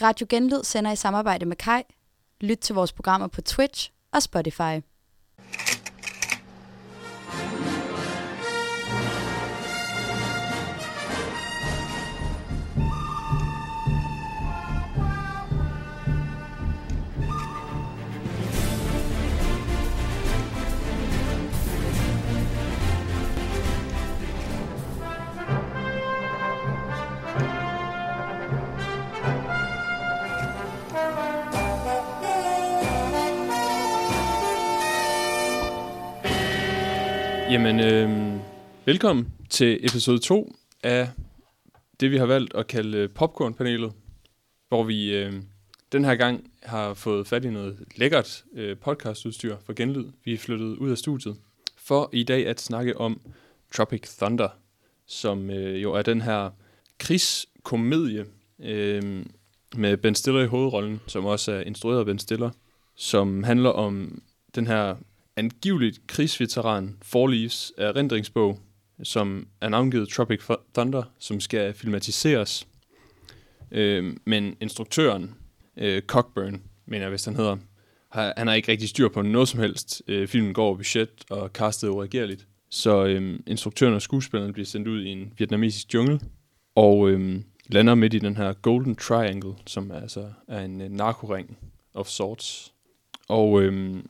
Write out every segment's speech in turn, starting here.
Radio Genlyd sender i samarbejde med Kai. Lyt til vores programmer på Twitch og Spotify. Jamen, øh, velkommen til episode 2 af det, vi har valgt at kalde øh, Popcorn-panelet, hvor vi øh, den her gang har fået fat i noget lækkert øh, podcastudstyr for genlyd. Vi er flyttet ud af studiet for i dag at snakke om Tropic Thunder, som øh, jo er den her krigskomedie øh, med Ben Stiller i hovedrollen, som også er instrueret af Ben Stiller, som handler om den her angiveligt krigsveteran Forleaves erindringsbog, som er navngivet Tropic Thunder, som skal filmatiseres. Øh, men instruktøren, øh, Cockburn, mener jeg, hvis han hedder, har, han har ikke rigtig styr på noget som helst. Øh, filmen går over budget og castet uregerligt. Så øh, instruktøren og skuespilleren bliver sendt ud i en vietnamesisk jungle, og øh, lander midt i den her Golden Triangle, som altså er en øh, narkoring of sorts. Og øh,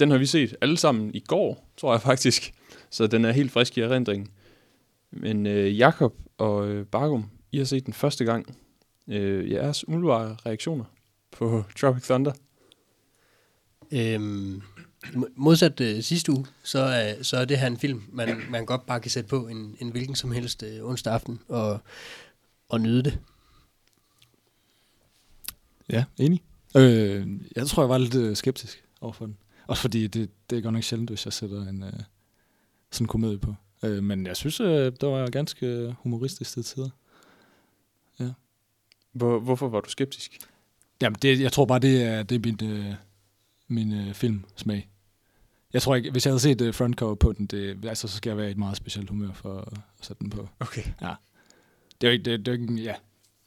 den har vi set alle sammen i går, tror jeg faktisk. Så den er helt frisk i erindringen. Men øh, Jakob og øh, Bargum, I har set den første gang. Øh, jeres umiddelbare reaktioner på Tropic Thunder? Øhm, modsat øh, sidste uge, så er, så er det her en film, man, man godt bare kan sætte på en, en hvilken som helst øh, onsdag aften og, og nyde det. Ja, enig. Øh, jeg tror, jeg var lidt øh, skeptisk overfor den. Også fordi det, det er godt nok sjældent, hvis jeg sætter en øh, sådan en komedie på. Øh, men jeg synes, øh, det var ganske humoristisk til tider. Ja. Hvor, hvorfor var du skeptisk? Jamen, det, jeg tror bare, det er, det er min, øh, min øh, filmsmag. Jeg tror ikke, hvis jeg havde set øh, frontcover på den, det, altså, så skal jeg være i et meget specielt humør for at, sætte den på. Okay. Ja. Det er jo ikke, det, det er ikke, ja.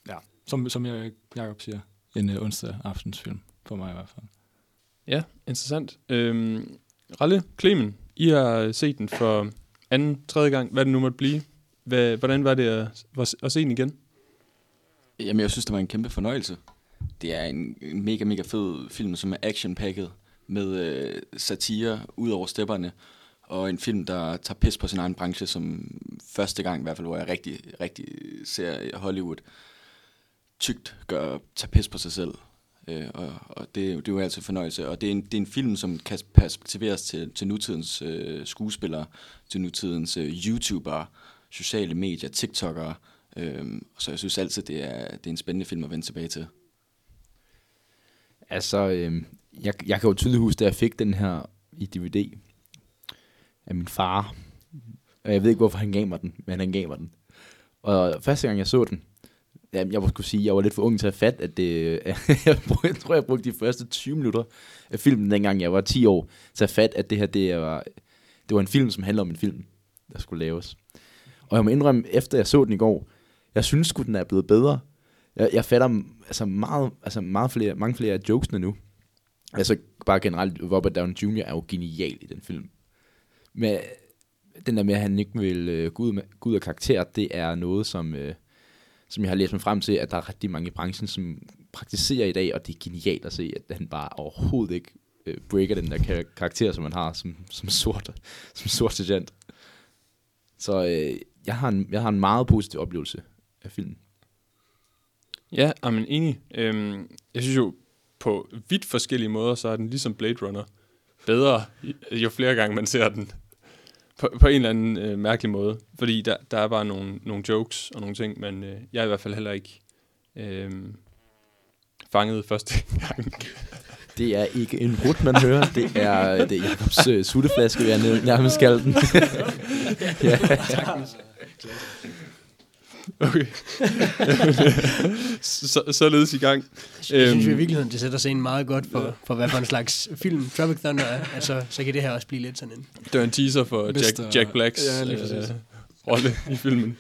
ja. Som, som jeg, Jacob siger, en øh, onsdag aftensfilm, for mig i hvert fald. Ja, interessant. Øhm, Ralle, Clemen, I har set den for anden, tredje gang. Hvad det nu måtte blive? Hvad, hvordan var det at, at se den igen? Jamen, jeg synes, det var en kæmpe fornøjelse. Det er en, en mega, mega fed film, som er action-packet med øh, satire ud over stepperne. Og en film, der tager pis på sin egen branche, som første gang i hvert fald, hvor jeg rigtig, rigtig ser Hollywood tygt gør, tage pis på sig selv. Øh, og og det, det er jo altid fornøjelse. Og det er en, det er en film, som kan perspektiveres til, til nutidens øh, skuespillere, til nutidens øh, YouTubere, sociale medier, TikTokere. Øh, så jeg synes altid, det er, det er en spændende film at vende tilbage til. Altså, øh, jeg, jeg kan jo tydeligt huske, da jeg fik den her i DVD af min far. Og jeg ved ikke, hvorfor han gav mig den, men han gav mig den. Og første gang jeg så den, Ja, jeg må skulle sige, jeg var lidt for ung til at fatte, at det, jeg, jeg tror, jeg brugte de første 20 minutter af filmen, dengang jeg var 10 år, til at fatte, at det her, det var, det var en film, som handler om en film, der skulle laves. Og jeg må indrømme, efter jeg så den i går, jeg synes sgu, den er blevet bedre. Jeg, jeg fatter altså meget, altså meget flere, mange flere af jokesene nu. Altså bare generelt, Robert Downey Jr. er jo genial i den film. Men den der med, at han ikke vil uh, gå, ud med, gå ud af karakter, det er noget, som... Øh, som jeg har læst mig frem til, at der er rigtig mange i branchen, som praktiserer i dag, og det er genialt at se, at han bare overhovedet ikke øh, breaker den der kar- karakter, som man har som, som, sort, som sort sergeant. Så øh, jeg, har en, jeg har en meget positiv oplevelse af filmen. Ja, men enig. Øhm, jeg synes jo, på vidt forskellige måder, så er den ligesom Blade Runner bedre, jo flere gange man ser den på, på en eller anden øh, mærkelig måde. Fordi der, der er bare nogle, nogle jokes og nogle ting, men øh, jeg er i hvert fald heller ikke øh, fanget første gang. Det er ikke en rut, man hører. Det er, det er Jacobs øh, sutteflaske, vil jeg nærmest kalde den. ja. Okay. så, således i gang. Jeg synes øhm, i virkeligheden, det sætter scenen meget godt for, for hvad for en slags film Tropic Thunder er. Altså, så kan det her også blive lidt sådan en... Det var en teaser for Jack, Jack Blacks ja, øh, rolle i filmen.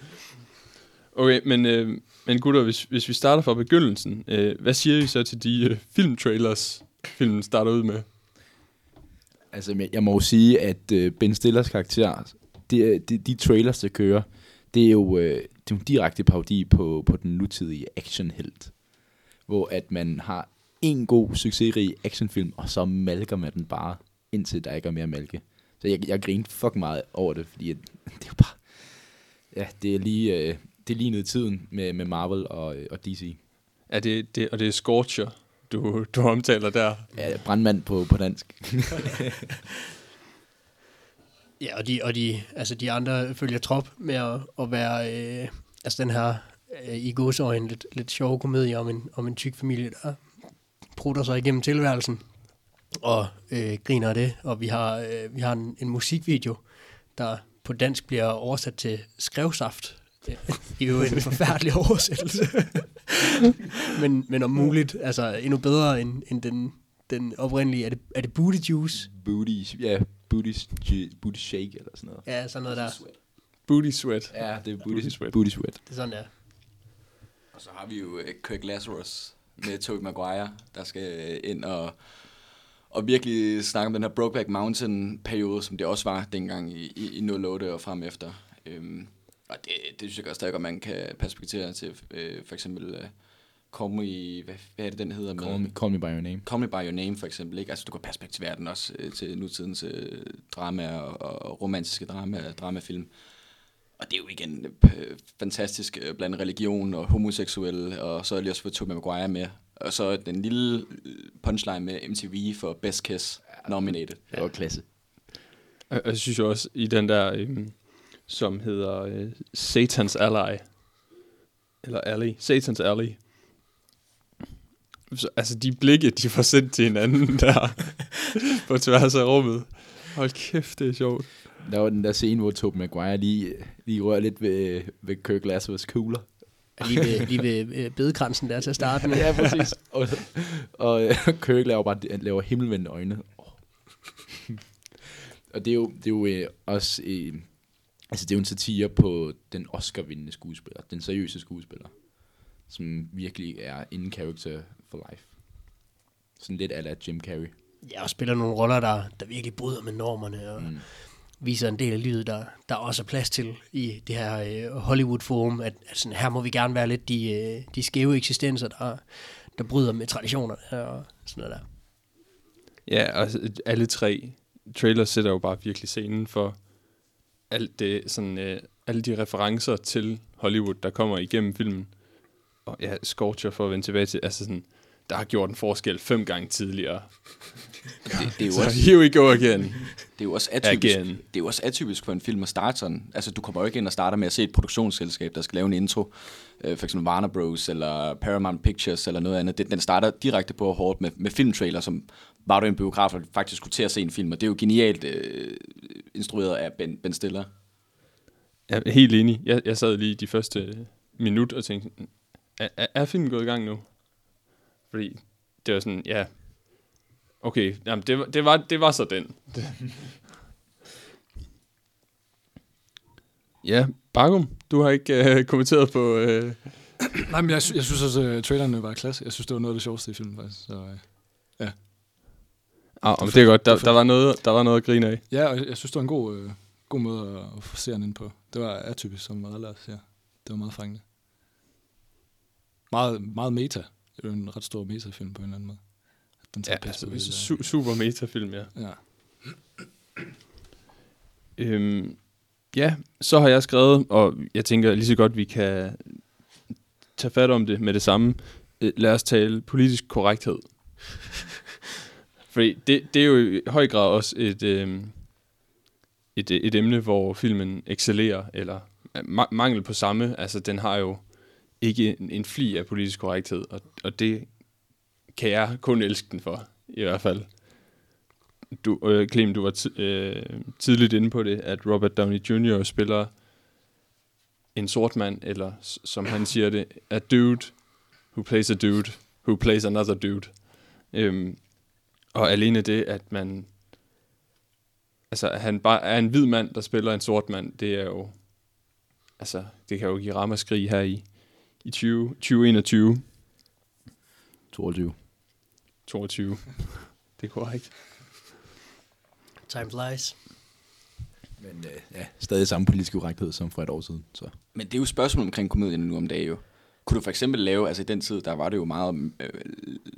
Okay, men øh, Men gutter, hvis, hvis vi starter fra begyndelsen, øh, hvad siger I så til de øh, filmtrailers, filmen starter ud med? Altså, jeg må jo sige, at øh, Ben Stillers karakter, de, de, de trailers, der kører, det er jo, øh, det er jo en direkte parodi på, på den nutidige actionhelt. Hvor at man har en god, succesrig actionfilm, og så malker man den bare, indtil der ikke er mere malke. Så jeg, jeg griner fucking meget over det, fordi at, det er bare... Ja, det er lige, øh, det er lige ned i tiden med, med Marvel og, øh, og DC. Er det, det, og det er Scorcher, du, du omtaler der. Ja, brandmand på, på dansk. Ja, og de, og de, altså de andre følger trop med at, at være øh, altså den her øh, i godsøjne lidt, lidt sjove komedie om en, om en tyk familie, der prutter sig igennem tilværelsen og øh, griner af det. Og vi har, øh, vi har en, en musikvideo, der på dansk bliver oversat til skrevsaft. Det er jo en forfærdelig oversættelse. men, men om muligt, altså endnu bedre end, end den, den oprindelige. Er det, er det booty juice? booty, ja, booty, booty shake eller sådan noget. Ja, sådan noget der. Booty Sweat. Ja, det er Booty booty, sweat. booty sweat. Det er sådan der. Og så har vi jo øh, Kirk Lazarus med Tobey Maguire, der skal øh, ind og, og virkelig snakke om den her Brokeback Mountain-periode, som det også var dengang i, i, i 08 og frem efter. Øhm, og det, det synes jeg også stadig, at man kan perspektivere til øh, for eksempel øh, Call Me, hvad, hvad er det, den hedder? Call me, call me by your name. Call Me By Your Name for eksempel, ikke? Altså du kan perspektivere den også øh, til nutidens øh, drama og, og romantiske drama, dramafilm. Og det er jo igen øh, fantastisk øh, blandt religion og homoseksuelle, og så er lige også fået Tobey Maguire med. Og så den lille øh, punchline med MTV for Best Kiss nominated. Det var klasse. Og jeg synes jo også, i den der, øhm, som hedder øh, Satans Ally, eller Alley, Satans Alley, altså de blikke, de får sendt til hinanden der, på tværs af rummet. Hold kæft, det er sjovt. Der var den der scene, hvor Tobey Maguire lige, lige rører lidt ved, ved Kirk Lazarus kugler. Lige ved, lige ved øh, bedekransen der til at starte med. ja, præcis. og og øh, Kirk laver bare laver himmelvendte øjne. Oh. og det er jo, det er jo øh, også... Øh, altså, det er jo en satire på den Oscar-vindende skuespiller. Den seriøse skuespiller. Som virkelig er in character for life. Sådan lidt ala Jim Carrey. Ja, og spiller nogle roller, der, der virkelig bryder med normerne, og mm. viser en del af livet, der, der også er plads til i det her øh, Hollywood-forum, at, at sådan, her må vi gerne være lidt de, øh, de skæve eksistenser, der, der bryder med traditionerne og sådan noget der. Ja, og alle tre trailers sætter jo bare virkelig scenen for alt det, sådan, øh, alle de referencer til Hollywood, der kommer igennem filmen. Og ja, Scorcher for at vende tilbage til, altså sådan, der har gjort en forskel fem gange tidligere. Det, det, er jo Så også, here we go again. det er jo også atypisk, Again. det er jo også atypisk for en film at starte sådan. Altså, du kommer jo ikke ind og starter med at se et produktionsselskab, der skal lave en intro. Øh, for eksempel Warner Bros. eller Paramount Pictures eller noget andet. Den, den starter direkte på hårdt med, med filmtrailer, som var du en biograf, og faktisk skulle til at se en film. Og det er jo genialt øh, instrueret af Ben, ben Stiller. Jeg er helt enig. Jeg, jeg sad lige de første minut og tænkte, er, er, er filmen gået i gang nu? Fordi det var sådan, ja, okay, jamen det, var- det, var, det var så den. Det. ja, Bagum, du har ikke øh, kommenteret på... Øh, Nej, men jeg, sy- jeg synes også, at trailerne var klasse. Jeg synes, det var noget af det sjoveste i filmen, faktisk. Så, øh. ah, men det er godt, der, der, var noget, der var noget at grine af. Ja, og jeg, synes, det var en god, øh, god måde at, at få seeren ind på. Det var atypisk, som Adler siger. Det var meget fængende. Meget, meget meta. Det er jo en ret stor metafilm på en eller anden måde. Den Ja, tager på altså, hele- su- super metafilm, ja. Ja. Øhm, ja, så har jeg skrevet, og jeg tænker lige så godt, vi kan tage fat om det med det samme. Øh, Lad os tale politisk korrekthed. Fordi det, det er jo i høj grad også et, øhm, et, et emne, hvor filmen excellerer, eller ma- mangel på samme. Altså, den har jo ikke en, en fli af politisk korrekthed, og, og det kan jeg kun elske den for, i hvert fald. Du, øh, Clem, du var t- øh, tidligt inde på det, at Robert Downey Jr. spiller en sort mand, eller s- som han siger det, a dude who plays a dude who plays another dude. Øhm, og alene det, at man altså, han bare er en hvid mand, der spiller en sort mand, det er jo altså, det kan jo give ramaskrig her i, i 20, 2021. 22. 22. det er korrekt. Time flies. Men øh, ja, stadig samme politiske urettighed som for et år siden. Så. Men det er jo spørgsmål omkring komedien nu om dagen jo. Kunne du for eksempel lave, altså i den tid, der var det jo meget, øh,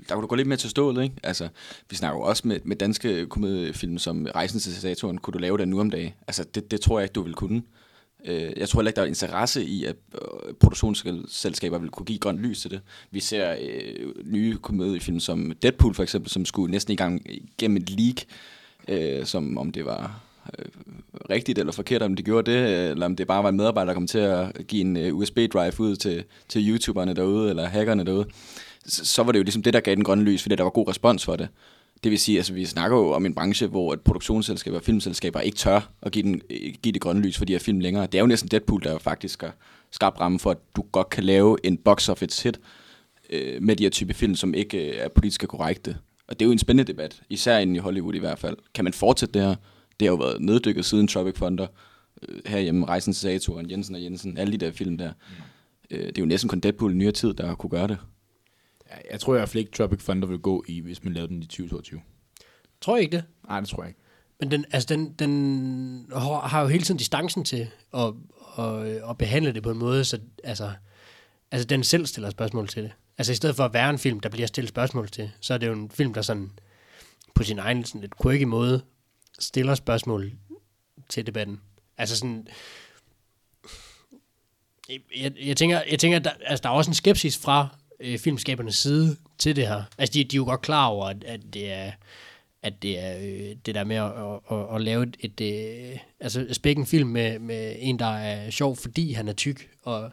der kunne du gå lidt mere til stålet, ikke? Altså, vi snakker jo også med, med danske komediefilm som Rejsen til Saturn, kunne du lave det nu om dagen? Altså, det, det tror jeg ikke, du vil kunne. Øh, jeg tror heller ikke, der er interesse i, at øh, produktionsselskaber vil kunne give grønt lys til det. Vi ser øh, nye komediefilm som Deadpool for eksempel, som skulle næsten i gang gennem et leak, øh, som om det var øh, rigtigt eller forkert, om de gjorde det, eller om det bare var en medarbejder, der kom til at give en øh, USB-drive ud til, til YouTuberne derude, eller hackerne derude, så, så var det jo ligesom det, der gav den grønne lys, fordi der var god respons for det. Det vil sige, altså vi snakker jo om en branche, hvor et produktionsselskaber og filmselskaber ikke tør at give, den, give det grønne lys for de her film længere. Det er jo næsten Deadpool, der faktisk har skabt ramme for, at du godt kan lave en box office hit øh, med de her type film, som ikke øh, er politisk korrekte. Og det er jo en spændende debat, især inden i Hollywood i hvert fald. Kan man fortsætte det her? Det har jo været neddykket siden Tropic Thunder, øh, herhjemme, Rejsen til Saturn, Jensen og Jensen, alle de der film der. Mm. Øh, det er jo næsten kun Deadpool i nyere tid, der kunne gøre det. Jeg tror i hvert fald ikke, Tropic Thunder vil gå i, hvis man lavede den i 2022. Tror jeg ikke det? Nej, det tror jeg ikke. Men den, altså den, den har jo hele tiden distancen til at, at, at behandle det på en måde, så altså, altså den selv stiller spørgsmål til det. Altså i stedet for at være en film, der bliver stillet spørgsmål til, så er det jo en film, der sådan på sin egen sådan lidt quirky måde stiller spørgsmål til debatten. Altså sådan... Jeg, jeg tænker, jeg tænker der, altså der er også en skepsis fra øh, filmskabernes side til det her. Altså de, de er jo godt klar over, at, at det er at det er øh, det der med at, at, at, at lave et, et øh, altså spække en film med, med en, der er sjov, fordi han er tyk, og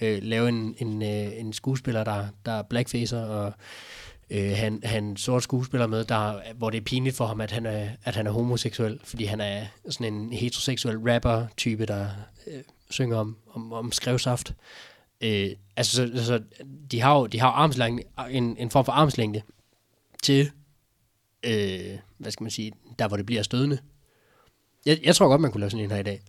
øh, lave en, en, øh, en skuespiller, der, der er blackfacer, og øh, han, han sort skuespiller med, der, hvor det er pinligt for ham, at han er, at han er homoseksuel, fordi han er sådan en heteroseksuel rapper-type, der øh, synger om, om, om skrevsaft. Øh, altså, så, så de har jo de har armslængde, en, en form for armslængde til, øh, hvad skal man sige, der hvor det bliver stødende. Jeg, jeg tror godt, man kunne lave sådan en her i dag.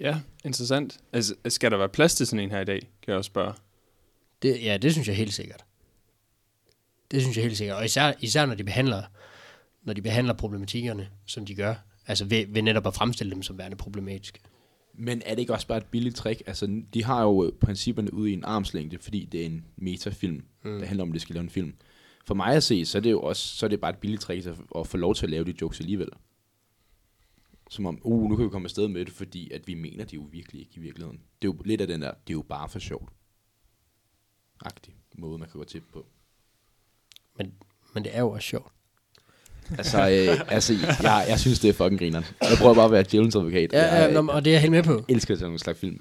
Ja, interessant. Altså, skal der være plads til sådan en her i dag, kan jeg også spørge. Det, ja, det synes jeg helt sikkert. Det synes jeg helt sikkert. Og især, især når de behandler når de behandler problematikkerne, som de gør. Altså ved, ved netop at fremstille dem som værende problematiske. Men er det ikke også bare et billigt trick? Altså, de har jo principperne ude i en armslængde, fordi det er en metafilm, mm. der handler om, at det skal lave en film. For mig at se, så er det jo også så er det bare et billigt trick at, at få lov til at lave de jokes alligevel. Som om, uh, nu kan vi komme afsted med det, fordi at vi mener det jo virkelig ikke i virkeligheden. Det er jo lidt af den der, det er jo bare for sjovt. Agtig måde, man kan gå til på. Men, men det er jo også sjovt. Altså, øh, altså jeg, jeg synes, det er fucking grineren. Jeg prøver bare at være djævelens advokat. Ja, jeg, ja, nå, og det er jeg helt med på. elsker sådan nogle slags film.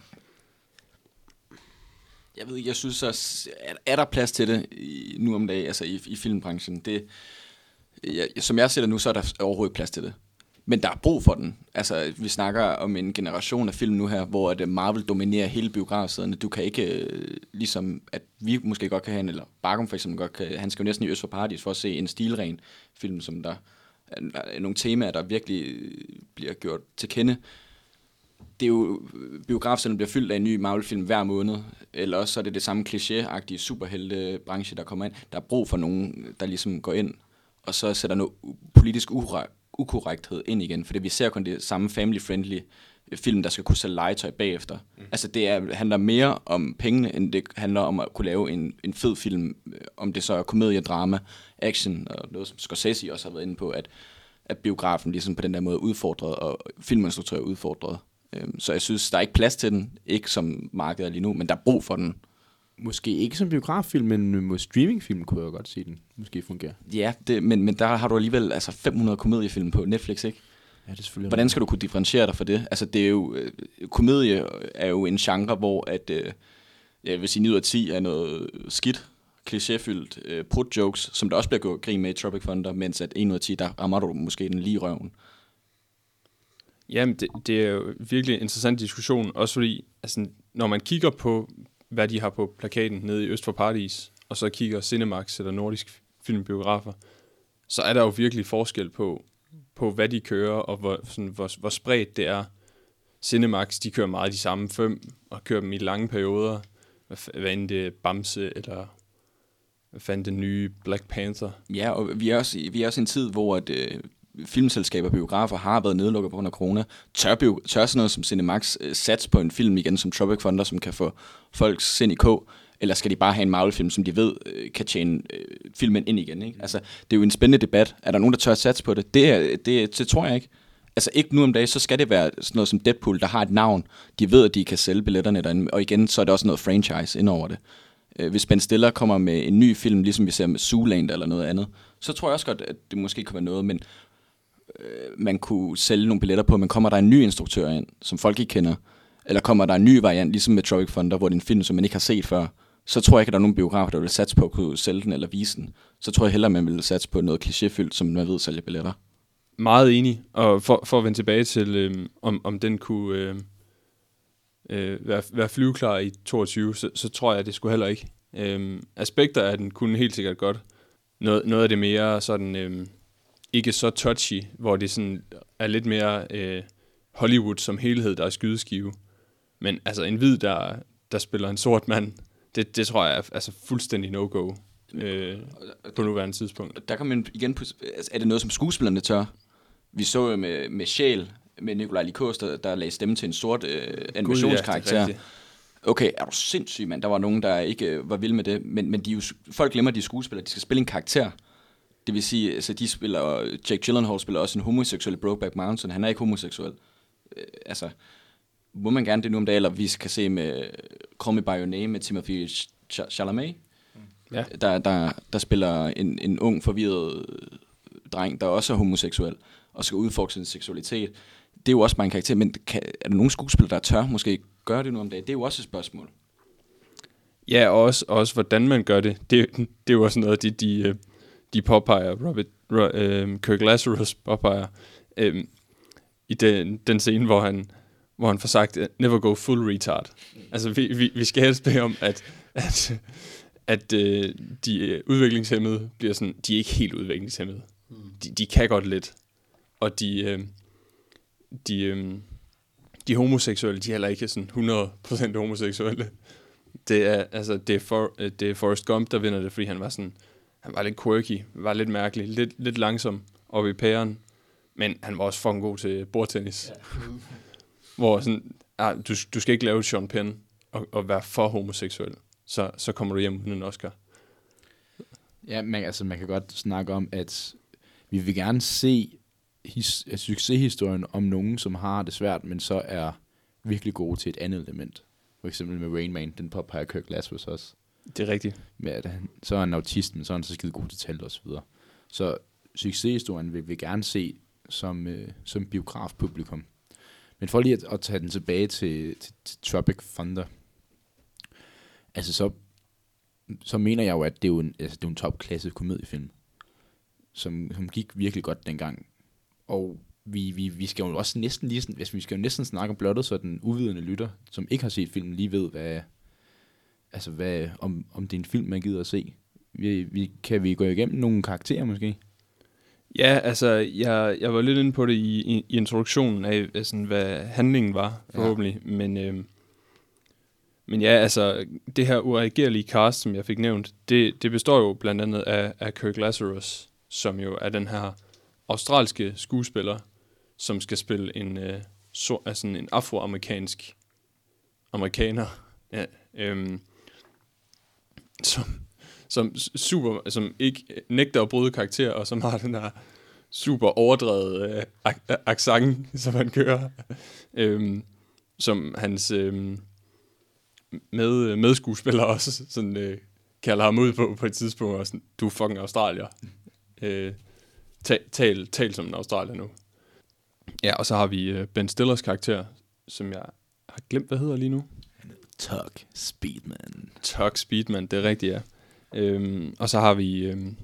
Jeg ved ikke, jeg synes også, er, er der plads til det i, nu om dagen, altså i, i filmbranchen? Det, jeg, som jeg ser det nu, så er der overhovedet plads til det. Men der er brug for den. Altså, vi snakker om en generation af film nu her, hvor at øh, Marvel dominerer hele biografsæderne. Du kan ikke, øh, ligesom at vi måske godt kan have en, eller Barkum for eksempel godt kan, han skal jo næsten i Øst for Paradis for at se en stilren film, som der er, nogle temaer, der virkelig øh, bliver gjort til kende. Det er jo, biografsæderne bliver fyldt af en ny Marvel-film hver måned, eller også så er det det samme kliché-agtige superhelte-branche, der kommer ind. Der er brug for nogen, der ligesom går ind, og så sætter noget politisk uret ukorrekthed ind igen, fordi vi ser kun det samme family-friendly film, der skal kunne sælge legetøj bagefter. Mm. Altså det er, handler mere om pengene, end det handler om at kunne lave en, en fed film, om det så er komedie, drama, action, og noget som Scorsese også har været inde på, at, at biografen ligesom på den der måde udfordret, og filminstruktører er udfordret. Øhm, så jeg synes, der er ikke plads til den, ikke som markedet lige nu, men der er brug for den. Måske ikke som biograffilm, men med streamingfilm kunne jeg godt se den måske fungere. Ja, det, men, men der har du alligevel altså 500 komediefilm på Netflix, ikke? Ja, det er selvfølgelig Hvordan skal du kunne differentiere dig for det? Altså, det er jo, øh, komedie er jo en genre, hvor at, øh, jeg vil sige, 9 ud af 10 er noget skidt, klichéfyldt øh, prut-jokes, som der også bliver gjort grin med i Tropic Thunder, mens at 1 ud af 10, der rammer du måske den lige røven. Jamen, det, det er jo virkelig en interessant diskussion, også fordi, altså, når man kigger på, hvad de har på plakaten nede i Øst for Paradis, og så kigger Cinemax eller Nordisk Filmbiografer, så er der jo virkelig forskel på, på hvad de kører, og hvor, sådan, hvor, hvor spredt det er. Cinemax, de kører meget de samme fem, og kører dem i lange perioder. hvad, hvad end det er Bamse, eller hvad fanden det nye Black Panther. Ja, og vi er også, vi er også i en tid, hvor at, øh, filmselskaber og biografer har været nedlukket på grund af corona. Tør, bio, tør sådan noget som Cinemax øh, sats på en film igen som Tropic Thunder, som kan få folks sind i kog? Eller skal de bare have en Marvel-film, som de ved øh, kan tjene øh, filmen ind igen? Ikke? Altså, det er jo en spændende debat. Er der nogen, der tør at satse på det? Det, er, det, det tror jeg ikke. Altså ikke nu om dagen, så skal det være sådan noget som Deadpool, der har et navn. De ved, at de kan sælge billetterne derinde. Og igen, så er det også noget franchise ind over det. Øh, hvis Ben Stiller kommer med en ny film, ligesom vi ser med Zoolander eller noget andet, så tror jeg også godt, at det måske kan være noget, men øh, man kunne sælge nogle billetter på, men kommer der en ny instruktør ind, som folk ikke kender, eller kommer der en ny variant, ligesom med Tropic Thunder, hvor det er en film, som man ikke har set før, så tror jeg ikke, at der er nogen biografer, der vil satse på at kunne sælge den eller vise den. Så tror jeg hellere, man vil satse på noget klichéfyldt, som man ved sælger billetter. Meget enig, og for, for at vende tilbage til, øh, om, om den kunne øh, øh, være, være flyveklar i 22, så, så tror jeg, at det skulle heller ikke. Øh, aspekter af den kunne helt sikkert godt. Noget, noget af det mere sådan, Øh, ikke så touchy, hvor det sådan er lidt mere øh, Hollywood som helhed, der er skydeskive. Men altså en hvid, der, der spiller en sort mand, det, det tror jeg er altså fuldstændig no-go øh, på nuværende tidspunkt. Der kan man igen, altså, er det noget, som skuespillerne tør? Vi så jo med, med Sjæl, med Nikolaj Likos, der, der lagde stemme til en sort øh, animationskarakter. okay, er du sindssyg, mand? Der var nogen, der ikke øh, var vilde med det. Men, men de jo, folk glemmer, at de er skuespillere. De skal spille en karakter. Det vil sige, altså de spiller, Jake Gyllenhaal spiller også en homoseksuel i Brokeback Mountain. Han er ikke homoseksuel. Øh, altså, må man gerne det nu om dagen, eller vi kan se med Call Me By Your Name med Timothy Ch- Chalamet. Ja. Der, der, der spiller en, en ung, forvirret dreng, der også er homoseksuel, og skal udforske sin seksualitet. Det er jo også bare en karakter, men kan, er der nogen skuespillere, der tør måske gøre det nu om dagen? Det er jo også et spørgsmål. Ja, og også, også hvordan man gør det. Det, det er jo også noget, de, de, øh, de påpeger, Robert, Ro, øh, Kirk Lazarus påpeger, øh, i den, den scene, hvor han, hvor han får sagt, øh, never go full retard. Altså, vi, vi, vi skal helst bede om, at, at, at øh, de øh, udviklingshemmede bliver sådan, de er ikke helt udviklingshemmede. De, de kan godt lidt. Og de, øh, de, øh, de homoseksuelle, de er heller ikke sådan 100% homoseksuelle. Det er, altså, det er, for, øh, det er Forrest Gump, der vinder det, fordi han var sådan, han var lidt quirky, var lidt mærkelig, lidt, lidt langsom oppe i pæren, men han var også fucking god til bordtennis. Ja. Hvor sådan, ah, du, du skal ikke lave Sean Penn og, og være for homoseksuel, så, så kommer du hjem uden en Oscar. Ja, man, altså, man kan godt snakke om, at vi vil gerne se his, altså, succeshistorien om nogen, som har det svært, men så er virkelig gode til et andet element. For eksempel med Rain Man, den påpeger Kirk Lazarus også. Det er rigtigt. Ja, at han, så er han autist, men så er han så skide god til tal og så videre. Så succeshistorien vil vi gerne se som, øh, som biografpublikum. Men for lige at, at tage den tilbage til, til, til Tropic Thunder, altså så, så mener jeg jo, at det er jo en, altså det er en topklasse komediefilm, som, som gik virkelig godt dengang. Og vi, vi, vi skal jo også næsten lige, hvis altså, vi skal jo næsten snakke om blottet, så den uvidende lytter, som ikke har set filmen, lige ved, hvad, altså hvad, om, om det er en film, man gider at se. Vi, vi, kan vi gå igennem nogle karakterer måske? Ja, altså, jeg, jeg var lidt inde på det i, i, i introduktionen af, af sådan, hvad handlingen var, forhåbentlig. Ja. Men, øh, men ja, altså, det her ureagerlige cast, som jeg fik nævnt, det, det består jo blandt andet af, af Kirk Lazarus, som jo er den her australske skuespiller, som skal spille en, øh, so, altså en afroamerikansk amerikaner, ja, øhm, som, som super, som ikke nægter at bryde karakter, og som har den her super overdrevet øh, ak- øh, accent, som han kører, øhm, som hans øhm, med, øh, medskuespiller også sådan, øh, kalder ham ud på på et tidspunkt, og sådan, du er fucking australier. Øh, tal, tal, tal som en australier nu. Ja, og så har vi øh, Ben Stillers karakter, som jeg har glemt, hvad hedder lige nu. Tug Speedman. Tug Speedman, det er rigtigt, ja. Øhm, og så har vi øhm,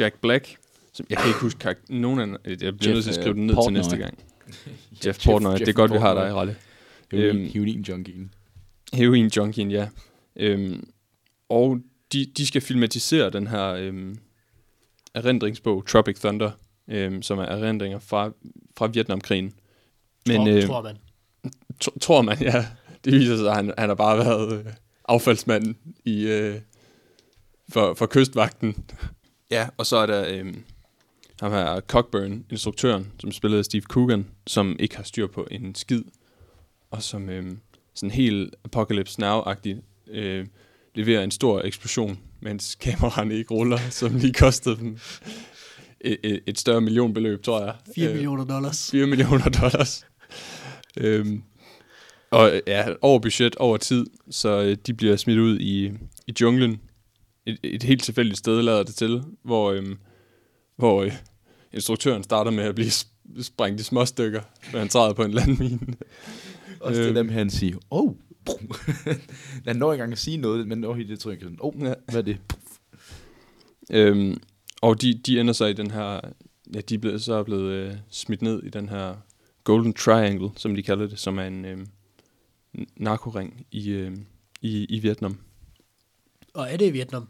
Jack Black, som jeg kan ikke huske karak- nogen af Jeg bliver Jeff, nødt til at skrive den ned øh, til Portnoy. næste gang. Jeff Portnoy, det er godt, vi har dig, Ralle. Heroin, Øhm, heroin junkien. Heroin Junkien, ja. Øhm, og de, de skal filmatisere den her øhm, erindringsbog, Tropic Thunder, øhm, som er erindringer fra, fra Vietnamkrigen. Men tror, øh, tror man. tr- tror man, ja, det viser sig, at han, han har bare været øh, affaldsmanden i, øh, for, for kystvagten. Ja, og så er der øh, ham her Cockburn, instruktøren, som spillede Steve Coogan, som ikke har styr på en skid, og som øh, sådan helt Apocalypse Now-agtigt øh, leverer en stor eksplosion, mens kameraerne ikke ruller, som lige kostede dem et, et, et større millionbeløb, tror jeg. 4 Øh, millioner dollars. 4 millioner dollars. øhm, og ja, over budget, over tid, så øh, de bliver smidt ud i, i junglen. Et, et helt tilfældigt sted lader det til, hvor, øhm, hvor øh, instruktøren starter med at blive sp- sprængt i små stykker, når han træder på en landmine. Også det Øhm. at han siger, oh, han når ikke engang at sige noget, men når i det tryk, sådan, oh, Ja. hvad er det? Øhm, og de, de ender så i den her, ja, de er blevet, så er blevet øh, smidt ned i den her Golden Triangle, som de kalder det, som er en øh, narkoring i, øh, i, i Vietnam. Og er det i Vietnam?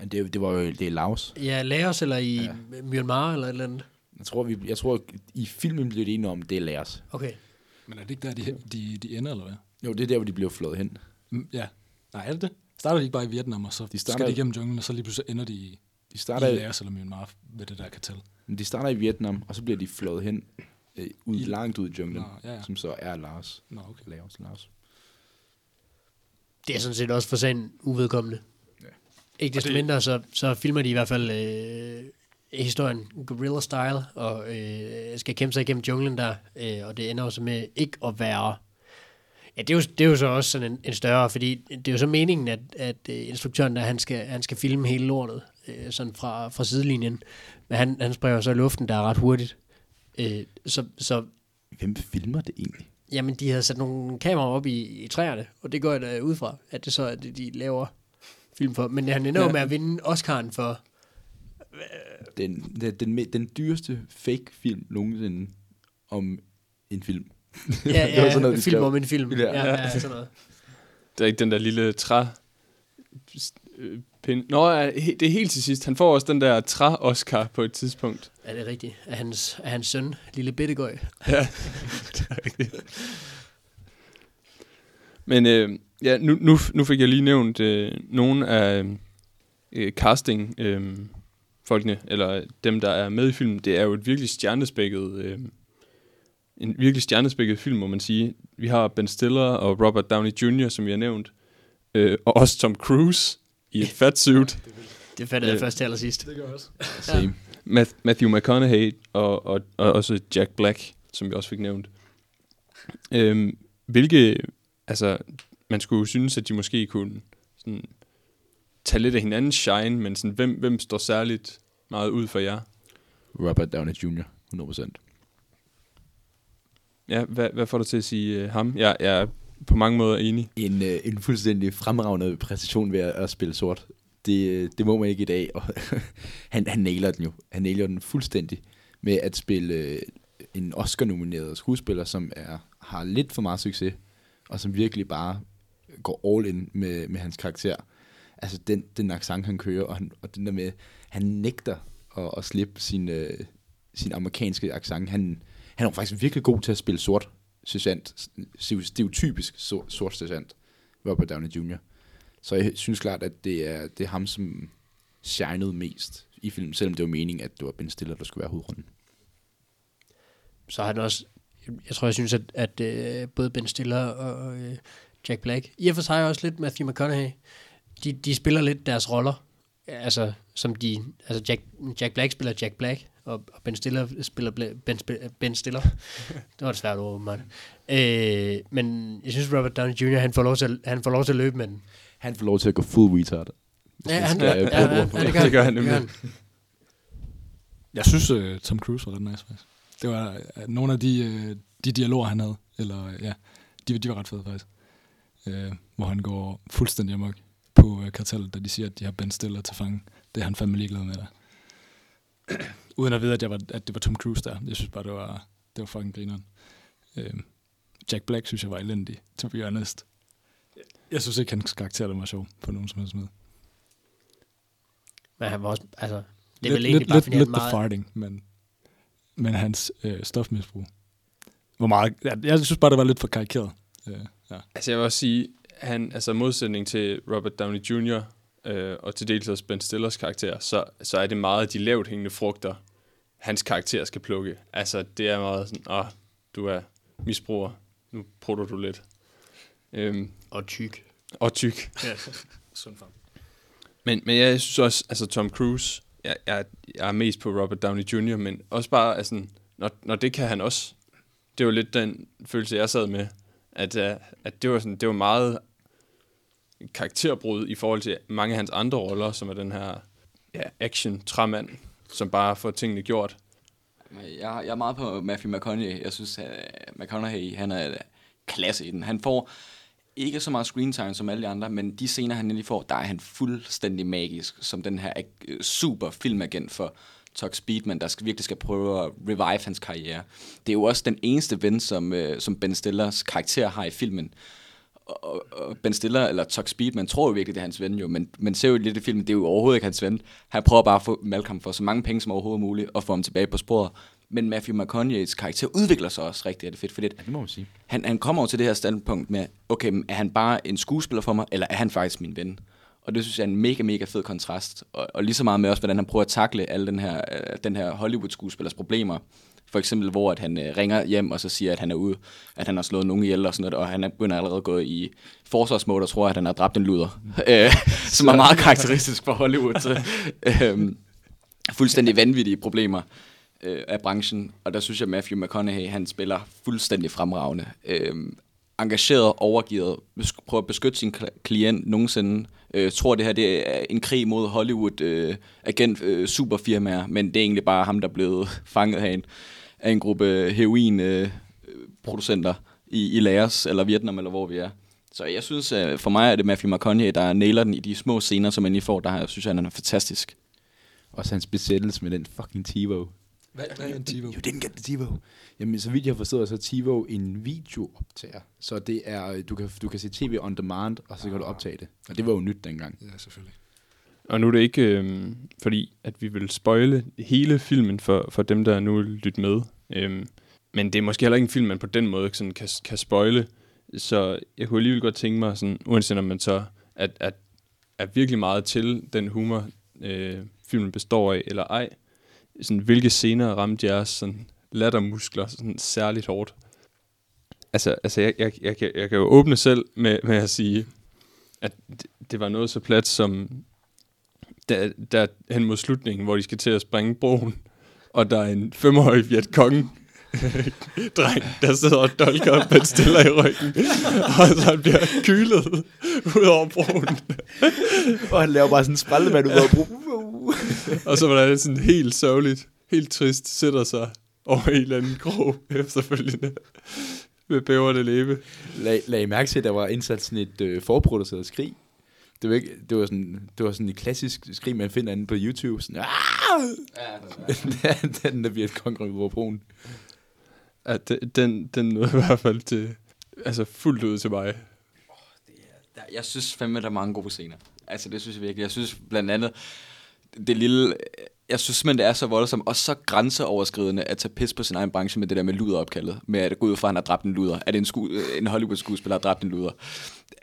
Ja, det, det var jo, det er Laos. Ja, Laos eller i Ja. Myanmar eller et eller andet? Jeg tror, vi, jeg tror, i filmen bliver det enige om, det er Laos. Okay. Men er det ikke der, de, de, de ender, eller hvad? Jo, det er der, hvor de bliver flået hen. Mm, ja. Nej, er det det? Starter de ikke bare i Vietnam, og så De de starter- skal de igennem junglen, og så lige pludselig ender de i, De i starter, Laos eller Myanmar ved det der kartel. de starter i Vietnam, og så bliver de flået hen øh, ud, I- langt ud i junglen, Nå, ja, ja. som så er Laos. Nå, okay. Laos, Laos. Det er sådan set også for sagen uvedkommende. Ja. Ikke desto det- mindre, så, så filmer de i hvert fald øh, historien guerrilla style, og øh, skal kæmpe sig igennem junglen der, øh, og det ender også med ikke at være... Ja, det er jo, det er jo så også sådan en, en større, fordi det er jo så meningen, at, at øh, instruktøren der, han skal, han skal filme hele lortet, øh, sådan fra, fra sidelinjen. Men han, han springer så i luften, der er ret hurtigt. Øh, så, så Hvem filmer det egentlig? Jamen, de havde sat nogle kameraer op i, i træerne, og det går jeg da ud fra, at det så er det, de laver film for. Men han ender Ja. med at vinde Oscar'en for... Den, den, den, me- den dyreste fake-film nogensinde om en film. Ja, Det var ja, sådan noget, film skrev. om en film. Ja. Ja, ja, ja sådan noget. Det er ikke den der lille træ... Pind. Nå, det er helt til sidst. Han får også den der træ-Oscar på et tidspunkt. Er det rigtigt? Er hans, er hans søn, lille Bittegøj? Ja, det er rigtigt. Men øh, ja, nu, nu, nu fik jeg lige nævnt øh, nogle af øh, casting øh, folkene, eller dem, der er med i filmen. Det er jo et virkelig stjernespækket, øh, en virkelig stjernespækket film, må man sige. Vi har Ben Stiller og Robert Downey Jr., som vi har nævnt, øh, og også Tom Cruise i et fat suit. Det fattede jeg Øh. først til allersidst. Det gør jeg også. Same. Math- Matthew McConaughey og, og, og også Jack Black, som vi også fik nævnt. Øhm, hvilke, altså, man skulle synes, at de måske kunne sådan, tage lidt af hinandens shine, men sådan, hvem, hvem står særligt meget ud for jer? Robert Downey Jr., 100%. Ja, hvad, hvad får du til at sige uh, ham? Jeg, jeg på mange måder enig. En, øh, en fuldstændig fremragende præstation ved at, at spille sort. Det, øh, det må man ikke i dag, og han, han nailer den jo. Han nailer den fuldstændig med at spille øh, en Oscar-nomineret skuespiller, som er, har lidt for meget succes, og som virkelig bare går all in med, med hans karakter. Altså den, den accent, han kører, og, han, og den der med, han nægter at, at slippe sin, øh, sin amerikanske accent. Han, han er faktisk virkelig god til at spille sort sergeant, stereotypisk sort sergeant, Robert Downey Jr. Så jeg synes klart, at det er, det er ham, som shinede mest i filmen, selvom det var meningen, at det var Ben Stiller, der skulle være hovedrunden. Så har han også... Jeg tror, jeg synes, at, at øh, både Ben Stiller og øh, Jack Black, i og for sig også lidt Matthew McConaughey, de, de spiller lidt deres roller. Altså, som de... Altså, Jack, Jack Black spiller Jack Black, og, og Ben Stiller spiller ben, Sp- ben Stiller. det var et svært ord, man. Øh, men jeg synes, Robert Downey Jr., han får lov til, at- han får lov til at løbe med den. Han får lov til at gå full retard. Ja, han, ja, øh, det. gør han nemlig. Jeg synes, uh, Tom Cruise var ret nice, faktisk. Det var uh, nogle af de, uh, de dialoger, han havde, eller uh, ja, de, de var ret fede, faktisk. Uh, hvor han går fuldstændig amok på uh, kartellet, da de siger, at de har Ben Stiller til fange. Det er han fandme ligeglad med der. Uden at vide, at, jeg var, at det var Tom Cruise der. Jeg synes bare, det var, det var fucking grineren. Uh, Jack Black synes jeg var elendig, to be honest. Jeg synes ikke, hans karakter var sjov på nogen som helst måde. Men han var også, altså, det er lidt, vel egentlig lidt, bare, lidt, fordi lidt meget... farting, men, men hans øh, stofmisbrug. Hvor meget, jeg, jeg synes bare, det var lidt for karikeret. Øh, ja. Altså jeg vil også sige, han, altså modsætning til Robert Downey Jr., øh, og til dels også Ben Stillers karakter, så, så er det meget de lavt hængende frugter, hans karakter skal plukke. Altså, det er meget sådan, åh, du er misbruger, nu prutter du lidt. Øhm, Og tyk. og tyk. Sund for ham. Men, men jeg synes også, altså Tom Cruise, jeg, jeg, jeg er mest på Robert Downey Jr., men også bare, altså, når, når det kan han også. Det var lidt den følelse, jeg sad med, at, uh, at det, var sådan, det var meget karakterbrud i forhold til mange af hans andre roller, som er den her ja, action-træmand, som bare får tingene gjort. Jeg, jeg er meget på Matthew McConaughey. Jeg synes, at øh, McConaughey, han er øh, klasse i den. Han får ikke så meget screen time som alle de andre, men de scener, han endelig får, der er han fuldstændig magisk, som den her øh, super filmagent for Tux Speedman, der skal, virkelig skal prøve at revive hans karriere. Det er jo også den eneste ven, som, øh, som Ben Stillers karakter har i filmen. Og, og Ben Stiller, eller Tux Speedman, tror jo virkelig, det er hans ven jo, men man ser jo lidt i filmen, det er jo overhovedet ikke hans ven. Han prøver bare at få Malcolm for så mange penge som overhovedet muligt, og få ham tilbage på sporet. Men Matthew McConaughey's karakter udvikler sig også rigtig, er det fedt, fordi Ja, det må man sige. han, han kommer jo til det her standpunkt med, okay, er han bare en skuespiller for mig, eller er han faktisk min ven? Og det synes jeg er en mega, mega fed kontrast. Og, og lige så meget med også, hvordan han prøver at takle alle den her, øh, den her Hollywood-skuespillers problemer. For eksempel, hvor at han øh, ringer hjem og så siger, at han er ude, at han har slået nogen ihjel og sådan noget, og han er begynder allerede at gå i forsvarsmål og tror, at han har dræbt en luder. øh, som er meget karakteristisk for Hollywood. Så, øh, fuldstændig vanvittige problemer øh, af branchen, og der synes jeg, at Matthew McConaughey, han spiller fuldstændig fremragende. Øh, engageret, overgivet, prøver at beskytte sin kl- klient nogensinde. Øh, tror, det her det er en krig mod Hollywood øh, agent øh, superfirmaer, men det er egentlig bare ham, der er blevet fanget en, af en gruppe heroin øh, producenter i, i Laos, eller Vietnam, eller hvor vi er. Så jeg synes, øh, for mig er det Matthew McConaughey, der nailer den i de små scener, som han lige får. Der synes jeg, han er fantastisk. Også hans besættelse med den fucking TiVo. Hvad, hvad er en TiVo? You didn't get the TiVo. Jamen, så vidt jeg har forstået, så er TiVo en videooptager. Så det er, du kan, du kan se tv on demand, og så kan du optage det. Og det var jo nyt dengang. Ja, selvfølgelig. Og nu er det ikke øh, fordi, at vi vil spoile hele filmen for, for dem, der nu lytter med. Øh, men det er måske heller ikke en film, man på den måde sådan kan, kan spoile. Så jeg kunne alligevel godt tænke mig, sådan, uanset om man så at, at, er virkelig meget til den humor, øh, filmen består af, eller ej. Sådan, hvilke scener ramte jeres sådan, lattermuskler sådan, særligt hårdt? Altså, altså jeg, jeg, jeg, kan, jeg kan jo åbne selv med, med at sige, at det, det var noget så plat som der, der hen mod slutningen, hvor de skal til at springe broen, og der er en femårig Vietcong dreng, der sidder og dolker op, man stiller i ryggen, og så han bliver kylet ud over broen. Og han laver bare sådan en sprællemand ud af broen. Og så var det sådan helt sørgeligt, helt trist, sætter sig over en eller anden krog efterfølgende med bæverne læbe. Lag, lag I mærke til, at der var indsat sådan et øh, forproduceret skrig. Det var, ikke, det, var sådan, det var sådan et klassisk skrig, man finder inde på YouTube. Sådan, ja, den der bliver et konkurrent over broen. Ja, den, den, den nåede i hvert fald til, altså fuldt ud til mig. Der, jeg synes fandme, der er mange gode scener. Altså, det synes jeg virkelig. Jeg synes blandt andet, det lille... Jeg synes simpelthen, det er så voldsomt og så grænseoverskridende at tage pis på sin egen branche med det der med luderopkaldet. Med at gå ud fra, at han har dræbt en luder. At en, sku, øh, en Hollywood-skuespiller har dræbt en luder.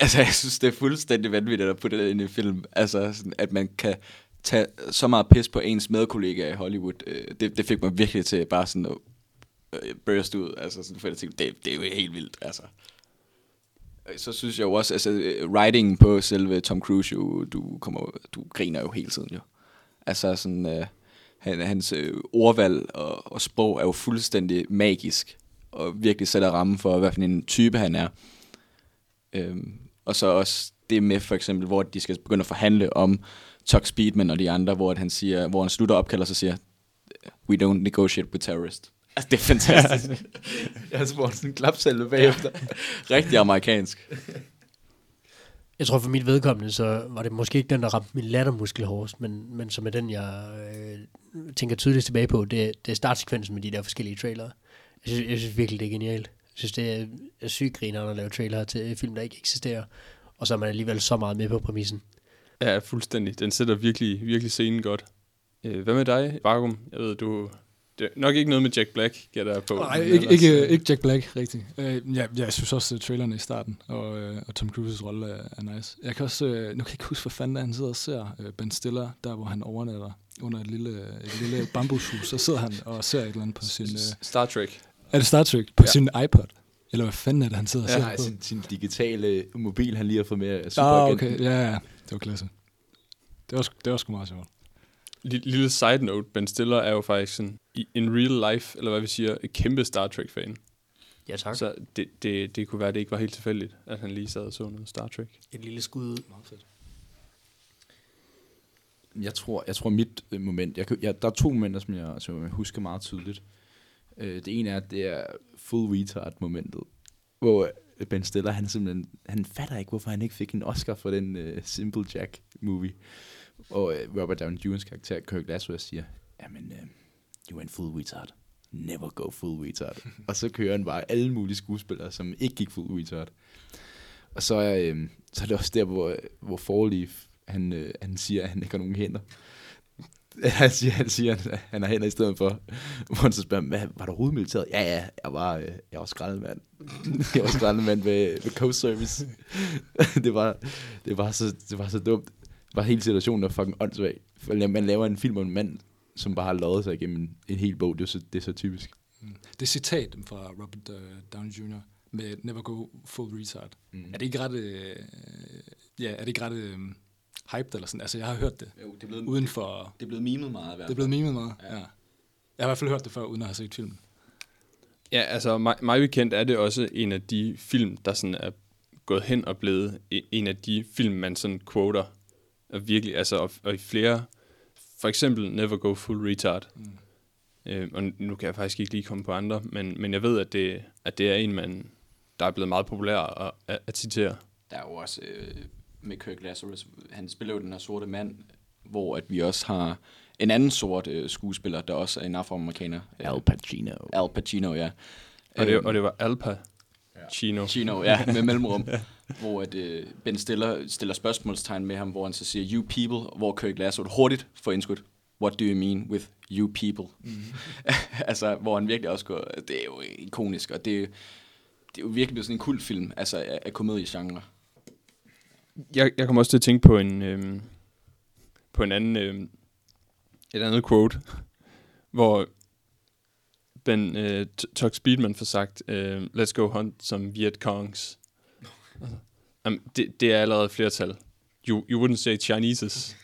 Altså, jeg synes, det er fuldstændig vanvittigt at putte det ind i film. Altså, sådan, at man kan tage så meget pis på ens medkollega i Hollywood. Øh, det, det fik mig virkelig til bare sådan at øh, burst ud. Altså, sådan, for jeg tænkte, det, det er jo helt vildt, altså. Så synes jeg jo også, altså, writing på selve Tom Cruise, jo, du, kommer, du griner jo hele tiden, jo. Altså, sådan, øh, han, hans øh, ordvalg og, og sprog er jo fuldstændig magisk, og virkelig sætter rammen for, hvad for en type han er. Øhm, og så også det med, for eksempel, hvor de skal begynde at forhandle om Tux Speedman og de andre, hvor, at han, siger, hvor han slutter opkalder sig og siger, we don't negotiate with terrorists. Altså, det er fantastisk. Jeg har spurgt sådan en klapsalve bagefter. Rigtig amerikansk. Jeg tror for mit vedkommende, så var det måske ikke den, der ramte min lattermuskel hårdest, men, men som er den, jeg øh, tænker tydeligt tilbage på, det, det er startsekvensen med de der forskellige trailere. Jeg synes, jeg synes virkelig, det er genialt. Jeg synes, det er, er sygt griner at lave trailere til film, der ikke eksisterer, og så er man alligevel så meget med på præmissen. Ja, fuldstændig. Den sætter virkelig, virkelig scenen godt. Øh, hvad med dig, Vakum? Jeg ved, du, nok ikke noget med Jack Black, gætter jeg på. Nej, ikke, ellers, ikke, øh, ikke Jack Black, rigtigt. Øh, ja, jeg synes også, at trailerne i starten, og, øh, og Tom Cruises rolle er, er nice. Jeg kan også, øh, nu kan jeg ikke huske, hvad fanden er, han sidder og ser øh, Ben Stiller, der hvor han overnatter under et lille, et lille bambushus, så sidder han og ser et eller andet på sin... Øh, Star Trek. er det Star Trek? På Ja. ja. sin iPod? Eller hvad fanden er det, han sidder og Ja, ser Nej, på? sin, sin digitale mobil, han lige har fået med af Ah, okay. Ja, ja. Det var klasse. Det var, det var sgu meget sjovt. Lille, side note, Ben Stiller er jo faktisk sådan, i in real life, eller hvad vi siger, et kæmpe Star Trek-fan. Ja, tak. Så det, det, det kunne være, at det ikke var helt tilfældigt, at han lige sad og så noget Star Trek. Et lille skud ud. Jeg tror, jeg tror mit øh, moment, jeg, jeg, der er to momenter, som jeg, som jeg husker meget tydeligt. Øh, det ene er, at det er full retard momentet, hvor øh, Ben Stiller, han simpelthen, han fatter ikke, hvorfor han ikke fik en Oscar for den uh, Simple Jack movie. Og øh, Robert Downey Jr.'s karakter, Kirk Lazarus, siger, jamen, øh, you went full retard. Never go full retard. og så kører han bare alle mulige skuespillere, som ikke gik full retard. Og så er, øh, så er det også der, hvor, hvor Forleaf, han, øh, han siger, at han ikke har nogen hænder. Han siger, han siger, at han har hænder i stedet for. Hvor han så spørger, hvad, var du overhovedet militæret? Ja, ja, jeg var, øh, jeg var skraldemand. jeg var skraldemand ved, ved Coast Service. det, var, det, var så, det var så dumt. Bare hele situationen er fucking åndssvag. For man laver en film om en mand, som bare har lovet sig igennem en, en hel bog. Det er, så, det er så typisk. Mm. Det er citat fra Robert uh, Downey Jr. med Never Go Full Retard. Mm. Er det ikke ret... Øh, ja, er det ikke ret øh, hyped eller sådan? Altså, jeg har hørt det Jo, det er blevet, uden for... det er blevet mimet meget i hvert Det er blevet memet meget, ja. Ja. ja. Jeg har i hvert fald hørt det før, uden at have set filmen. Ja, altså mig, mig bekendt er det også en af de film, der sådan er gået hen og blevet e- en af de film, man sådan quoter. Og virkelig, altså, og, og i flere, for eksempel Never Go Full Retard. Mm. Øh, og nu kan jeg faktisk ikke lige komme på andre, men, men jeg ved, at det, at det er en, man, der er blevet meget populær at, at, at citere. Der er jo også øh, med Kirk Lazarus, han spiller jo den her sorte mand, hvor at vi også har en anden sort øh, skuespiller, der også er en afroamerikaner. Øh, Al Pacino. Al Pacino, ja. Og, det, Øhm, og det var Alpa Chino. Chino, ja, med mellemrum. hvor at, øh, Ben Stiller stiller spørgsmålstegn med ham, hvor han så siger, you people, hvor Kirk Lazarus hurtigt får indskudt, what do you mean with you people? Mm. altså, hvor han virkelig også går, det er jo ikonisk, og det, er- det er jo virkelig blevet sådan en kultfilm, altså af, af komediegenre. jeg, jeg kommer også til at tænke på en øhm, på en anden øhm, et andet quote, hvor Ben øh, T- Tug Speedman får sagt, øh, let's go hunt some Viet Congs. um, det, det er allerede flertal. You, you wouldn't say Chineses.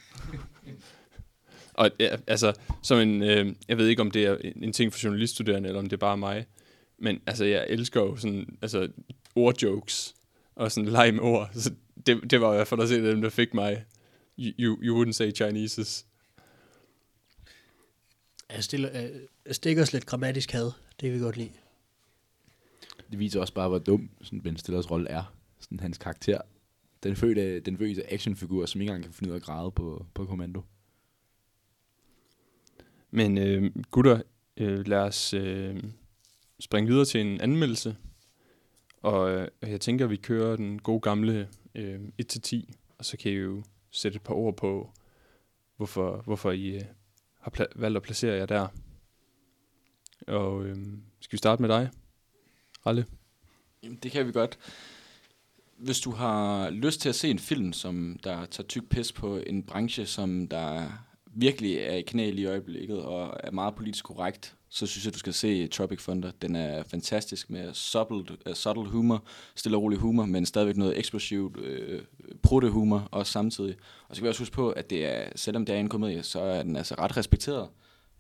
Og ja, altså, som en, øh, jeg ved ikke, om det er en, en ting for journaliststuderende, eller om det er bare mig, men altså, jeg elsker jo sådan, altså, ordjokes, og sådan lege med ord. Så det, det var i hvert fald også en af dem, der fik mig. You, you, wouldn't say Chineses. Jeg, stiller, jeg stikker os lidt grammatisk had. Det vil vi godt lide. Det viser også bare, hvor dum sådan Ben Stillers rolle er. Sådan hans karakter. Den fødte, den fødte actionfigur, som ikke engang kan finde ud af at græde på, på kommando. Men øh, gutter, øh, lad os øh, springe videre til en anmeldelse. Og øh, jeg tænker, at vi kører den gode gamle øh, 1-10, og så kan I jo sætte et par ord på, hvorfor, hvorfor I øh, har pla- valgt at placere jer der. Og øh, skal vi starte med dig, Ralle? Jamen, det kan vi godt. Hvis du har lyst til at se en film, som der tager tyk pis på en branche, som der virkelig er i knæ lige i øjeblikket og er meget politisk korrekt, så synes jeg, du skal se Tropic Thunder. Den er fantastisk med subtle, uh, subtle humor, stille og rolig humor, men stadigvæk noget eksplosivt øh, uh, prutte humor også samtidig. Og så kan vi også huske på, at det er, selvom det er en komedie, så er den altså ret respekteret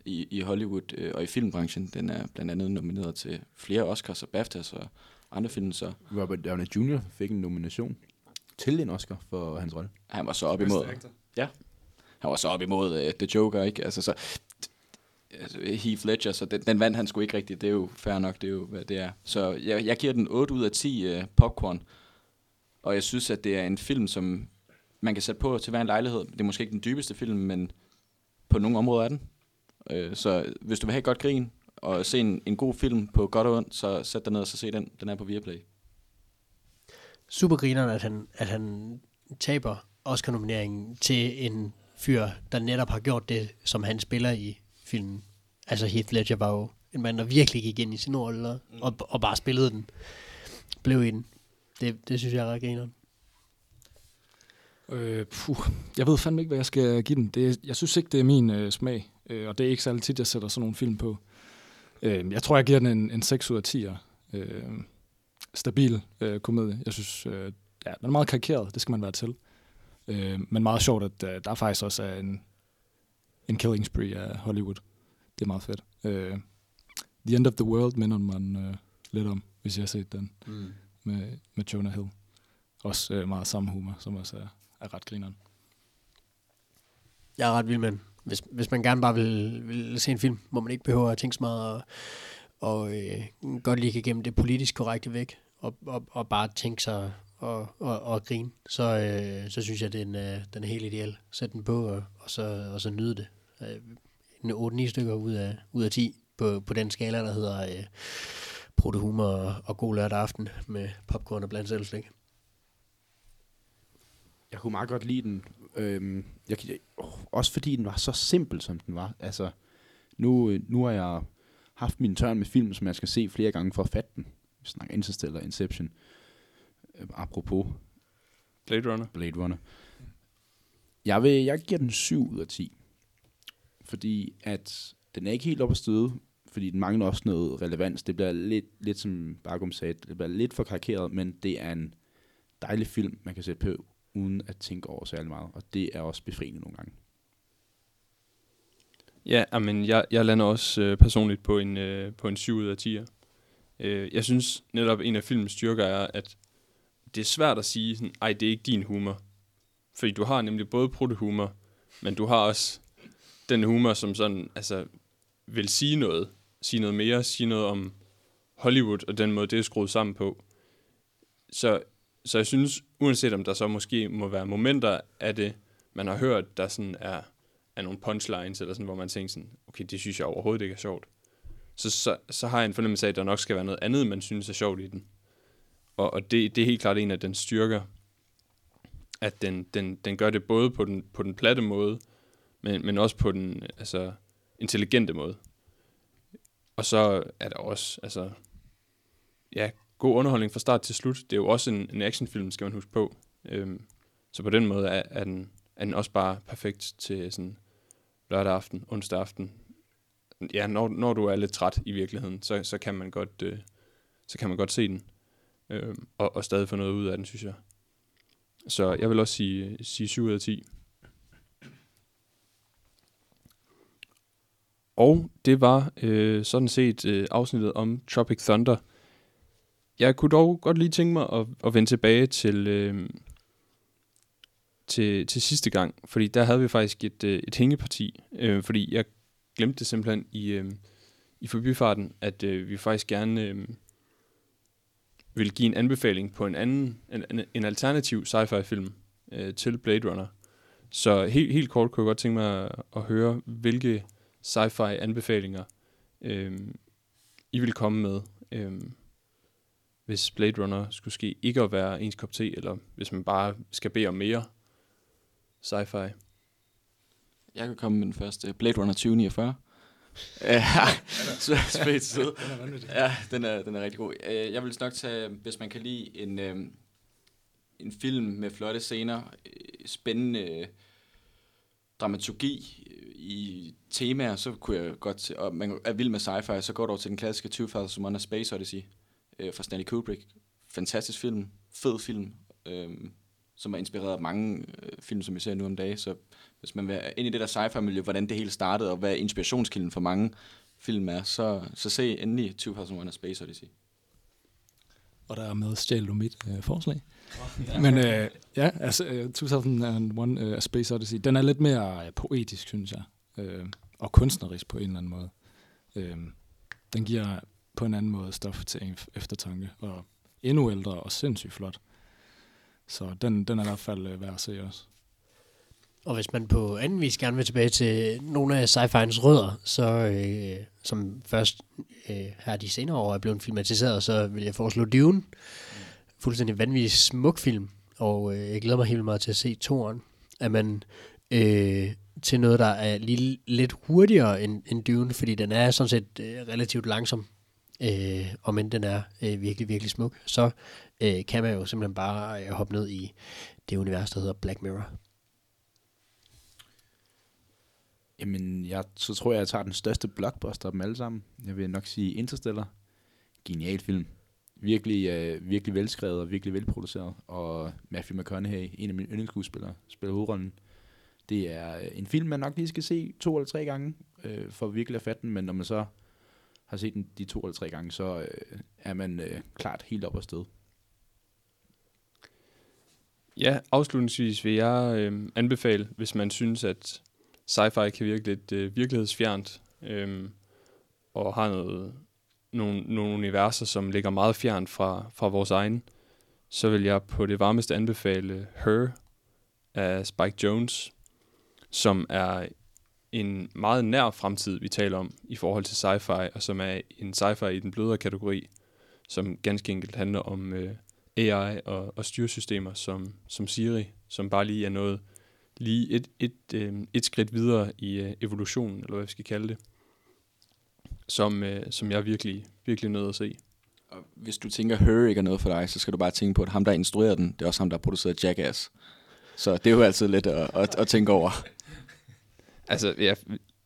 i, i Hollywood uh, og i filmbranchen. Den er blandt andet nomineret til flere Oscars og BAFTAs og andre film, så Robert Downey Jr. fik en nomination til en Oscar for hans rolle. han var så op imod, han var så op imod uh, The Joker, ikke? Altså, så, altså, Heath Ledger, så den, den vandt han sgu ikke rigtigt. Det er jo fair nok, det er jo, hvad det er. Så jeg, jeg giver den 8 ud af 10 uh, popcorn. Og jeg synes, at det er en film, som man kan sætte på til hver en lejlighed. Det er måske ikke den dybeste film, men på nogle områder er den. Uh, så hvis du vil have et godt grin, og se en, en god film på godt og ondt, så sæt dig ned og så se den. Den er på Viaplay. Super grineren, at han, at han taber Oscar-nomineringen til en fyr, der netop har gjort det, som han spiller i filmen. altså Heath Ledger var jo en mand, der virkelig gik ind i sin rolle og, og, og bare spillede den. Blev i den. Det, det synes jeg er ret grineren. Øh, puh, jeg ved fandme ikke, hvad jeg skal give den. Det, jeg synes ikke, det er min øh, smag, øh, og det er ikke særlig tit, jeg sætter sådan nogle film på. Øh, jeg tror, jeg giver den en, en 6 ud af 10. Øh, stabil øh, komedie. Jeg synes, øh, ja, den er meget karikeret, det skal man være til. Øh, men meget sjovt, at øh, der faktisk også er en, en killing spree af Hollywood. Det er meget fedt. Øh, the End of the World minder man øh, lidt om, hvis jeg har set den Mm. med, med Jonah Hill. Også øh, meget samme humor, som også er, er ret grineren. Jeg er ret vild med den. Hvis, hvis man gerne bare vil, vil se en film, hvor man ikke behøver at tænke så meget og, og øh, godt lige kan gemme det politisk korrekte væk, og, og, og bare tænke sig og, og, og grine, så, øh, så synes jeg, den, øh, den er helt ideel. Sæt den på, og, og, så, og så nyde det. Øh, en 8-9 stykker ud af, ud af 10 på, på den skala, der hedder øh, protehumor og, og god lørdag aften med popcorn og blandt selvslik. Jeg kunne meget godt lide den. Øhm, jeg, åh, også fordi den var så simpel, som den var. Altså, nu, øh, nu har jeg haft min tørn med film, som jeg skal se flere gange for at fatte den. Vi snakker Interstellar, Inception. Øh, apropos Blade Runner. Blade Runner. Jeg, vil, jeg giver den 7 ud af 10. Fordi at den er ikke helt op at støde, fordi den mangler også noget relevans. Det bliver lidt, lidt som Bargum sagde, det bliver lidt for karikeret, men det er en dejlig film, man kan sætte på, uden at tænke over særlig meget. Og det er også befriende nogle gange. Ja, men jeg, jeg lander også øh, personligt på en, øh, på en 7 ud af 10. Øh, jeg synes netop, en af filmens styrker er, at det er svært at sige, sådan, ej, det er ikke din humor. Fordi du har nemlig både protehumor, men du har også den humor, som sådan, altså, vil sige noget. Sige noget mere, sige noget om Hollywood, og den måde, det er skruet sammen på. Så, så jeg synes, uanset om der så måske må være momenter af det, man har hørt, der sådan er, er nogle punchlines, eller sådan, hvor man tænker sådan, okay, det synes jeg overhovedet ikke er sjovt. Så, så, så har jeg en fornemmelse af, at der nok skal være noget andet, man synes er sjovt i den. Og, og det, det er helt klart en af den styrker, at den, den, den gør det både på den, på den platte måde, men, men også på den altså, intelligente måde. Og så er der også, altså, ja, god underholdning fra start til slut. Det er jo også en, en actionfilm, skal man huske på. Øhm, så på den måde er, er, den, er den også bare perfekt til sådan lørdag aften, onsdag aften. Ja, når, når du er lidt træt i virkeligheden, så, så, kan, man godt, øh, så kan man godt se den. Øh, og, og stadig få noget ud af den, synes jeg. Så jeg vil også sige, sige 7 ud af 10. Og det var øh, sådan set øh, afsnittet om Tropic Thunder. Jeg kunne dog godt lige tænke mig at, at vende tilbage til, øh, til, til sidste gang, fordi der havde vi faktisk et, øh, et hængeparti, øh, fordi jeg glemte det simpelthen i, øh, i forbifarten, at øh, vi faktisk gerne øh, vil give en anbefaling på en anden, en, en alternativ sci-fi film øh, til Blade Runner. Så helt, helt kort kunne jeg godt tænke mig at, at høre, hvilke sci-fi anbefalinger øh, I vil komme med, øh, hvis Blade Runner skulle ske ikke at være ens kop te, eller hvis man bare skal bede om mere sci-fi. Jeg kan komme med den første. Blade Runner 2049. Ja, så spæt side. Ja, den er, den er rigtig god. Øh, Jeg vil nok tage, hvis man kan lide en, øh, en film med flotte scener, øh, spændende dramaturgi i temaer, så kunne jeg godt til, og man er vild med sci-fi, så går du over til den klassiske 2001 Space Odyssey øh, fra Stanley Kubrick. Fantastisk film, fed film, øh, som er inspireret af mange øh, film, som vi ser nu om dagen, så hvis man vil ind i det der sci-fi-miljø, hvordan det hele startede, og hvad inspirationskilden for mange film er, så, så se endelig 2001 Space Odyssey. Og der er med stjæl du mit øh, forslag. Men øh, ja, altså øh, 2001 øh, A Space Odyssey, den er lidt mere øh, poetisk, synes jeg. Øh, og kunstnerisk på en eller anden måde. Øh, den giver på en anden måde stof til eftertanke. Og endnu ældre og sindssygt flot. Så den, den er i hvert fald øh, værd at se også. Og hvis man på anden vis gerne vil tilbage til nogle af sci-fi'ens rødder, så øh, som først øh, her de senere år er blevet filmatiseret, så vil jeg foreslå Dune. Fuldstændig vanvittig smuk film, og øh, jeg glæder mig helt meget til at se toren. At man øh, til noget, der er lige, lidt hurtigere end, end Dune, fordi den er sådan set øh, relativt langsom, øh, og men den er øh, virkelig, virkelig smuk, så øh, kan man jo simpelthen bare øh, hoppe ned i det univers, der hedder Black Mirror. Jamen, jeg, så tror jeg, jeg tager den største blockbuster af dem alle sammen. Jeg vil nok sige Interstellar. Genial film. Virkelig, øh, virkelig velskrevet og virkelig velproduceret. Og Matthew McConaughey, en af mine yndlingsskuespillere, spiller hovedrollen. Det er øh, en film, man nok lige skal se to eller tre gange, øh, for virkelig at fatte den. Men når man så har set den de to eller tre gange, så øh, er man øh, klart helt op ad sted. Ja, afslutningsvis vil jeg øh, anbefale, hvis man synes, at sci-fi kan virke lidt øh, virkelighedsfjernt, øh, og har noget, nogle, nogle universer, som ligger meget fjernt fra, fra vores egen, så vil jeg på det varmeste anbefale Her af Spike Jones, som er en meget nær fremtid, vi taler om i forhold til sci-fi, og som er en sci-fi i den blødere kategori, som ganske enkelt handler om øh, AI og, og styresystemer som, som Siri, som bare lige er noget lige et, et, øh, et skridt videre i øh, evolutionen, eller hvad vi skal kalde det, som, øh, som jeg virkelig, virkelig nødt at se. Og hvis du tænker, Her ikke er noget for dig, så skal du bare tænke på, at ham, der instruerer den, det er også ham, der har produceret Jackass. Så det er jo altid lidt at, at, at tænke over. Altså, ja,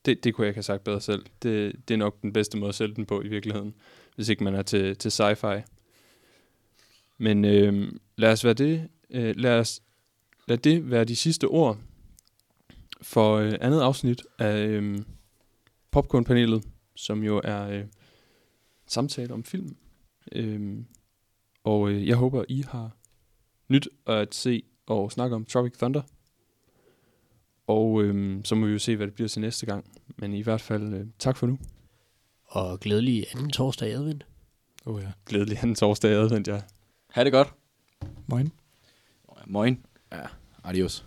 det, det kunne jeg ikke have sagt bedre selv. Det, det er nok den bedste måde at sælge den på i virkeligheden, hvis ikke man er til, til sci-fi. Men øh, lad os være det. Øh, lad, os, lad det være de sidste ord for øh, andet afsnit af øh, Popcorn-panelet, som jo er øh, samtale om film. Øh, og øh, jeg håber, I har nyt at se og snakke om Tropic Thunder. Og øh, så må vi jo se, hvad det bliver til næste gang. Men i hvert fald, øh, tak for nu. Og glædelig anden torsdag i advent. Oh ja. Glædelig anden torsdag i advent, ja. Ha' det godt. Moin. Moin. Adios.